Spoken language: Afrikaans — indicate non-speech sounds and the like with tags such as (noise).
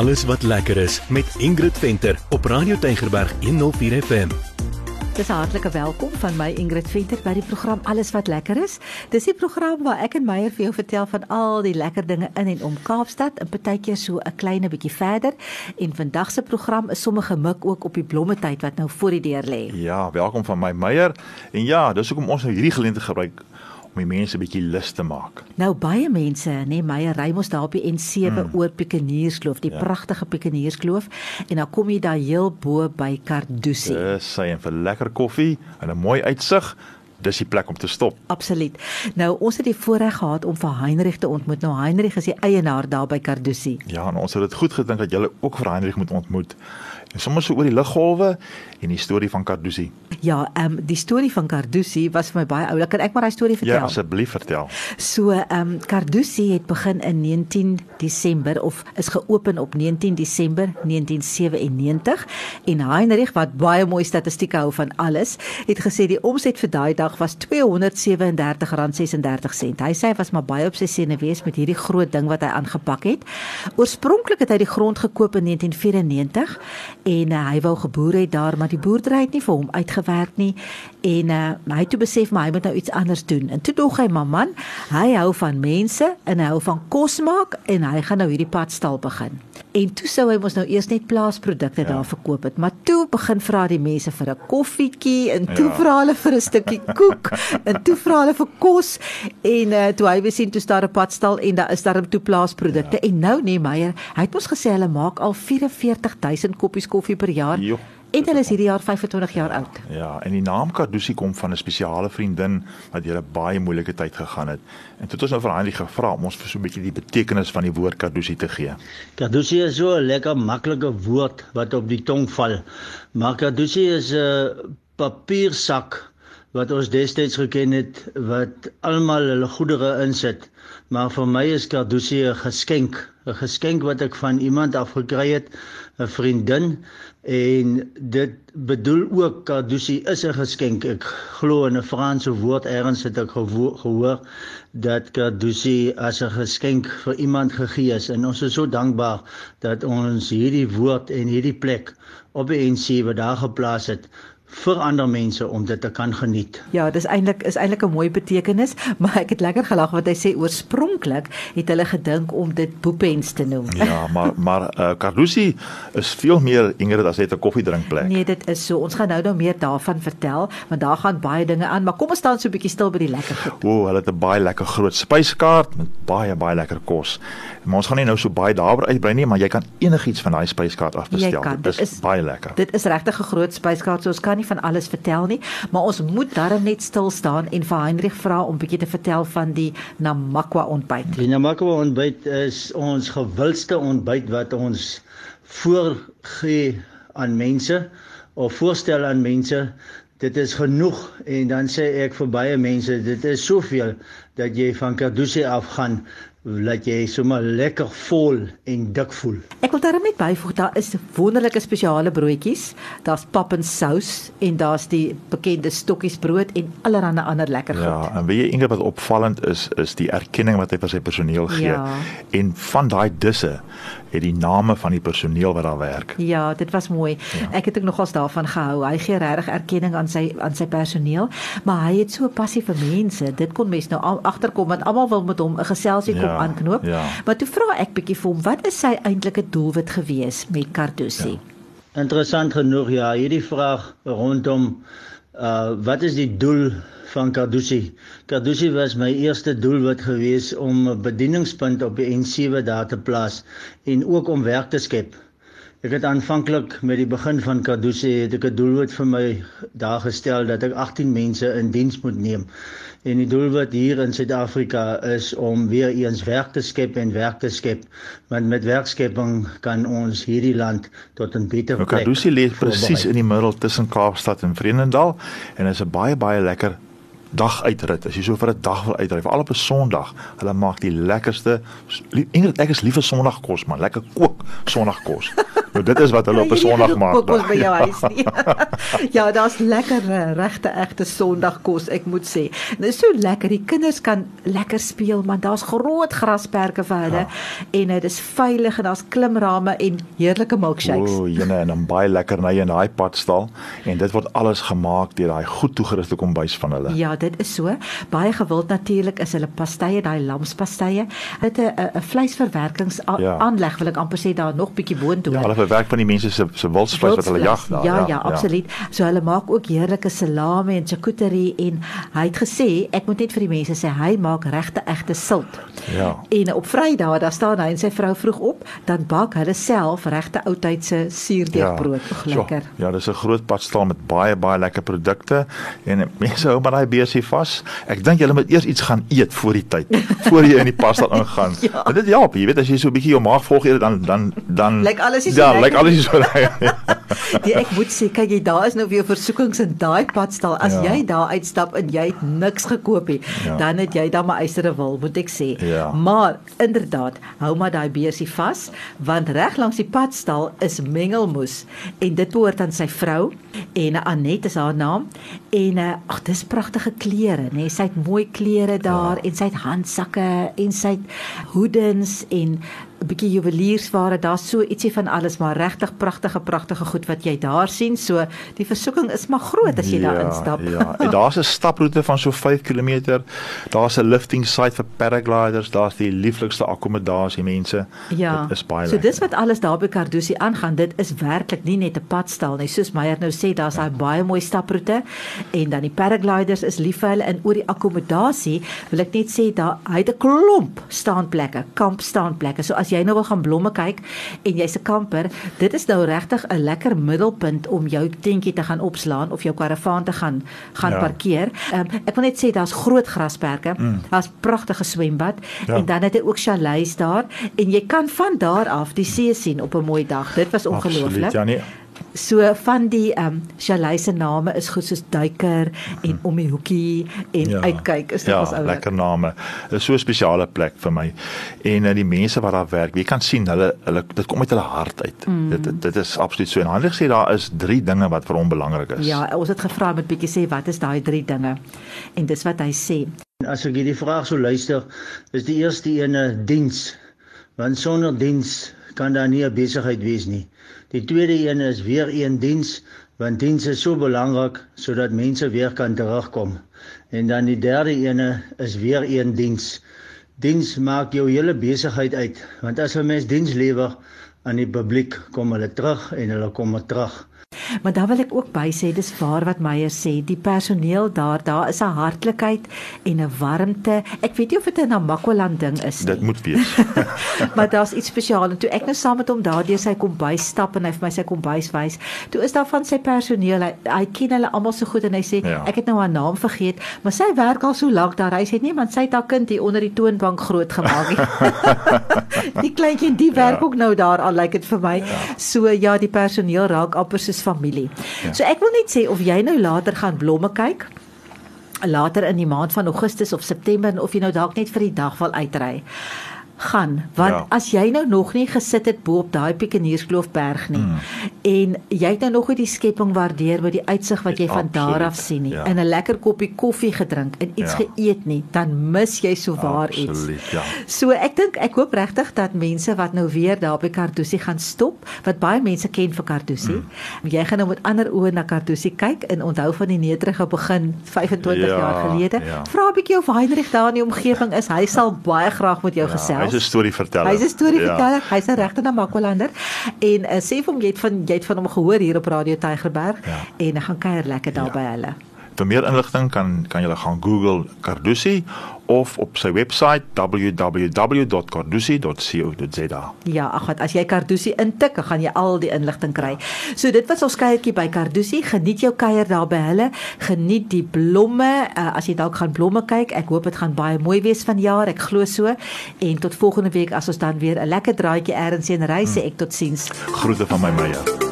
Alles wat lekker is met Ingrid Venter op Radio Tygerberg 104 FM. Dis 'n hartlike welkom van my Ingrid Venter by die program Alles wat lekker is. Dis die program waar ek en Meyer vir jou vertel van al die lekker dinge in en om Kaapstad en partykeer so 'n klein bietjie verder. En vandag se program is sommer gemik ook op die blommetyd wat nou voor die deur lê. Ja, welkom van my Meyer. En ja, dis hoekom ons nou hierdie geleentheid gebruik om die mense bietjie lus te maak. Nou baie mense, nê, nee, Meyer ry mos daar op die N7 mm. oor Piekenierskloof, die ja. pragtige Piekenierskloof en dan kom jy daar heel bo by Cardusi. Dis sy en vir lekker koffie en 'n mooi uitsig. Dis die plek om te stop. Absoluut. Nou ons het die voorreg gehad om vir Heinrich te ontmoet. Nou Heinrich is die eienaar daar by Cardusi. Ja, en ons het dit goed gedink dat jy ook vir Heinrich moet ontmoet. En sommer so oor die liggolwe en die storie van Cardusi. Ja, ehm um, die storie van Cardusi was vir my baie oulik. Kan ek maar daai storie vertel? Ja, asseblief vertel. So, ehm um, Cardusi het begin in 19 Desember of is geopen op 19 Desember 1997 en Heinrich wat baie mooi statistieke hou van alles, het gesê die omset vir daai dag was R237.36. Hy sê hy was maar baie op sy senuwees met hierdie groot ding wat hy aangepak het. Oorspronklik het hy die grond gekoop in 1994 en uh, hy wou geboer het daar, maar die boerdery het nie vir hom uitgewerk nie en uh, hy toe besef maar hy moet nou iets anders doen. En toe dog hy, "Maar man, hy hou van mense en hy hou van kos maak en hy gaan nou hierdie padstal begin." En toe sou hy mos nou eers net plaasprodukte ja. daar verkoop het, maar toe begin vra die mense vir 'n koffietjie en toe ja. vra hulle vir 'n stukkie koek en toe vra hulle vir kos en uh, toe hy weer sien toe staan 'n padstal en daar is daar toe plaasprodukte ja. en nou nee Meyer, hy het mos gesê hulle maak al 44000 koppies koffie per jaar. Jo. En hulle is hierdie jaar 25 jaar oud. Ja, en die naam Cardusi kom van 'n spesiale vriendin wat deur 'n baie moeilike tyd gegaan het. En toe het ons nou vir Henry gevra om ons vir so 'n bietjie die betekenis van die woord Cardusi te gee. Cardusi is so 'n lekker maklike woord wat op die tong val. Maar Cardusi is 'n papiersak wat ons destyds geken het wat almal hulle goedere insit. Maar vir my is Cardusi 'n geskenk, 'n geskenk wat ek van iemand af gekry het, 'n vriendin en dit bedoel ook Cardusi is 'n geskenk. Ek glo in 'n Franse woord eers het ek gehoor dat Cardusi as 'n geskenk vir iemand gegee is en ons is so dankbaar dat ons hierdie woord en hierdie plek op die NC wat daar geplaas het vir ander mense om dit te kan geniet. Ja, dis eintlik is eintlik 'n mooi betekenis, (laughs) maar ek het lekker gelag wat hy sê oorspronklik het hulle gedink om dit boepens te noem. Ja, maar maar uh, Carlusi is veel meer Ingrid as net 'n koffiedrinkplek. Nee, dit is so. Ons gaan nou nou meer daarvan vertel, want daar gaan baie dinge aan, maar kom ons staan so 'n bietjie stil by die lekker goed. O, hulle het 'n baie lekker groot spyskaart met baie baie lekker kos. Maar ons gaan nie nou so baie daaroor uitbrei nie, maar jy kan enigiets van daai spyskaart afbestel. Dit, dit is baie lekker. Dit is regtig 'n groot spyskaart, so ons kan nie van alles vertel nie, maar ons moet darm net stil staan en vir Heinrich vra om bietjie te vertel van die Namakwa ontbyt. Die Namakwa ontbyt is ons gewildste ontbyt wat ons voorgee aan mense of voorstel aan mense. Dit is genoeg en dan sê ek vir baie mense, dit is soveel dat jy van Kadusi af gaan laat jy sommer lekker vol en dik voel. Ek wil daarmee byvoeg daar is wonderlike spesiale broodjies. Daar's pap en sous en daar's die bekende stokkies brood en allerlei ander lekker goed. Ja, en weet jy Inge wat opvallend is is die erkenning wat hy vir sy personeel gee. Ja. En van daai disse het die name van die personeel wat daar werk. Ja, dit was mooi. Ja. Ek het ook nogals daarvan gehou. Hy gee regtig erkenning aan sy aan sy personeel, maar hy het so 'n passie vir mense. Dit kon mense nou agterkom want almal wil met hom 'n geselsie kom ja, aanknoop. Ja. Maar toe vra ek bietjie vir hom, wat is sy eintlike doelwit gewees met Cardusi? Ja. Interessant genoeg ja, hierdie vraag rondom uh wat is die doel van Cardusi? Cardusi was my eerste doelwit gewees om 'n bedieningspunt op die N7 daar te plaas en ook om werk te skep. Ek het aanvanklik met die begin van Kadusi het ek 'n doelwit vir my daar gestel dat ek 18 mense in diens moet neem. En die doelwit hier in Suid-Afrika is om weer eens werk te skep en werk te skep. Want met werkskepping kan ons hierdie land tot 'n beter nou, plek. Kadusi lê presies in die middel tussen Kaapstad en Vredendal en is 'n baie baie lekker dag uitrit. As jy so vir 'n dag wil uitry, veral op 'n Sondag, hulle maak die lekkerste Ingrid, ek is lief vir Sondagkos man, lekker kook Sondagkos. So dit is wat hulle op 'n Sondag maak. Kos by jou (laughs) huis nie. ja, daar's lekker eh, regte egte Sondagkos, ek moet sê. Dit is so lekker. Die kinders kan lekker speel, maar daar's groot grasperke vir hulle ja. en dit is veilig en daar's klimrame en heerlike milkshakes. O, jene en dan baie lekkernye in daai padstal en dit word alles gemaak deur daai goed toegeruste kombuis van hulle. Ja, dit is so. Baie gewild natuurlik is hulle pastye, daai lamspastye. Dit 'n 'n vleisverwerkings ja. aanleg wil ek amper sê daar nog bietjie boontoe. Ja, hulle verwerk van die mense se se wildsvleis wat hulle jag daar. Ja, ja, ja, absoluut. Ja. So hulle maak ook heerlike salami en charcuterie en hy het gesê ek moet net vir die mense sê hy maak regte egte silt. Ja. En op Vrydag daar staan hy en sy vrou vroeg op, dan bak hulle self regte oudtydse suurdeegbrood. Ja. Lekker. So, ja, dis 'n groot padstal met baie baie lekker produkte en mense hou maar daai besie vas. Ek dink julle moet eers iets gaan eet voor die tyd, (laughs) voor jy in die padstal ingaan. ja. Dit help, jy weet as jy so 'n bietjie jou maag volg eet dan dan dan lyk alles so Ja, lyk alles so reg. Die (laughs) ek moet sê, kyk jy, daar is nou weer versoekings in daai padstal. As ja. jy daar uitstap en jy het niks gekoop nie, ja. dan het jy dan maar eisere wil, moet ek sê. Ja. Maar inderdaad, hou maar daai beursie vas, want reg langs die padstal is mengelmoes en dit behoort aan sy vrou en Anet is haar naam. En uh, ag, dis pragtige klere, nê? Nee? Sy het mooi klere daar ja. en sy het handsakke en sy het hoedens en 'n bietjie juweliersware, daar's so ietsie van alles, maar regtig pragtige pragtige goed wat jy daar sien. So die versoeking is maar groot as jy ja, daar instap. Ja, en (laughs) daar's 'n staproete van so 5 km. Daar's 'n lifting site vir paragliders, daar's die lieflikste akkommodasie mense. Ja. Dit is baie So dis wat alles daar by Cardusi aangaan. Dit is werklik nie net 'n padstal nie. Soos Meyer nou sê, daar's ja. 'n baie mooi staproete en dan die paragliders is lief vir hulle en oor die akkommodasie wil ek net sê daar hy het 'n klomp staanplekke, kampstaanplekke. So as jy nou wil gaan blomme kyk en jy's 'n kamper, dit is nou regtig 'n lekker middelpunt om jou tentjie te gaan opslaan of jou karavaan te gaan gaan ja. parkeer. Um, ek wil net sê daar's groot grasperke. Mm. Daar's pragtige swembad ja. en dan het hy ook chalets daar en jy kan van daar af die see sien op 'n mooi dag. Dit was ongelooflik. Ja nee, So van die ehm um, chalet se name is goed soos duiker en om die hoekie en ja, uitkyk is dit ja, ons oulik. Ja, lekker name. Is so 'n spesiale plek vir my. En uh, die mense wat daar werk, jy kan sien hulle hulle dit kom uit hulle hart uit. Mm. Dit, dit is absoluut so. En Handig sê daar is 3 dinge wat vir hom belangrik is. Ja, ons het gevra met bietjie sê wat is daai 3 dinge? En dis wat hy sê. As ek hierdie vraag so luister, is die eerste ene diens. Want sonder diens kan daar nie 'n besigheid wees nie. Die tweede een is weer een diens, want diens is so belangrik sodat mense weer kan terugkom. En dan die derde een is weer een diens. Diens maak jou hele besigheid uit, want as 'n mens diens lewer aan die publiek, kom hulle terug en hulle kom terug. Maar dan wil ek ook by sê dis waar wat Meyer sê, die personeel daar, daar is 'n hartlikheid en 'n warmte. Ek weet nie of dit 'n Namakwaland ding is nie. Dit moet (laughs) wees. (laughs) maar daar's iets spesiaal en toe ek nou saam met hom daardeur sy kombuis stap en hy vir my sy kombuis wys, toe is daar van sy personeel, hy, hy ken hulle almal so goed en hy sê ja. ek het nou haar naam vergeet, maar sy werk al so lank daar. Hy sê nee, want sy het haar kind hier onder die toonbank groot gemaak. (laughs) die kleintjie die werk ja. ook nou daar al lyk like dit vir my. Ja. So ja, die personeel raak amper soos familie. Ja. So ek wil net sê of jy nou later gaan blomme kyk later in die maand van Augustus of September of jy nou dalk net vir die dag wil uitry gaan want ja. as jy nou nog nie gesit het bo op daai Piekenierskloofberg nie mm. en jy het nou nog nie die skepping waardeer met die uitsig wat jy van daar af sien nie ja. en 'n lekker koppie koffie gedrink en iets ja. geëet nie dan mis jy so waar iets. Ja. So ek dink ek hoop regtig dat mense wat nou weer daar by Cardusi gaan stop wat baie mense ken vir Cardusi. Mm. Jy gaan nou met ander oë na Cardusi kyk en onthou van die nederige begin 25 ja, jaar gelede. Ja. Vra 'n bietjie of Heinrich daar in die omgewing is. Hy sal baie graag met jou ja, gesels hy's 'n storieverteller. Hy's 'n storieverteller. Ja. Hy's 'n regte Namakwalander. En uh, sê vir hom jy het van jy het van hom gehoor hier op Radio Tygerberg ja. en hy gaan kuier lekker daar ja. by hulle. Vir meer inligting kan kan jy gaan Google Cardusi of op sy webwerf www.cardusi.co.za. Ja, ag wat as jy Cardusi intik, gaan jy al die inligting kry. So dit was ons kuiertjie by Cardusi. Geniet jou kuier daar by hulle. Geniet die blomme. Uh, as jy dalk gaan blomme kyk, ek hoop dit gaan baie mooi wees vanjaar. Ek glo so. En tot volgende week as ons dan weer 'n lekker draaitjie eers in ry sê ek totsiens. Groete van my Meyer.